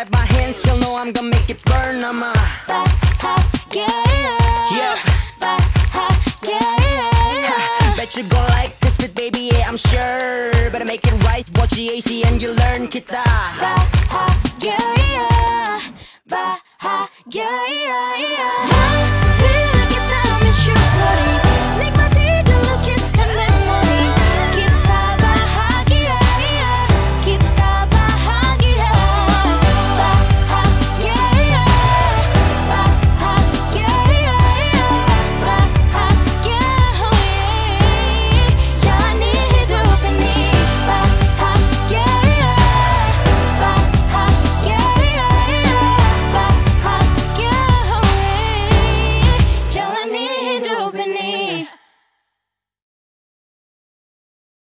if clap my hands, she'll know I'm gonna make it burn. I'm a yeah. Bet you gon' like this bit, baby, yeah, I'm sure. Better make it right, watch the AC and you learn kita. yeah, yeah.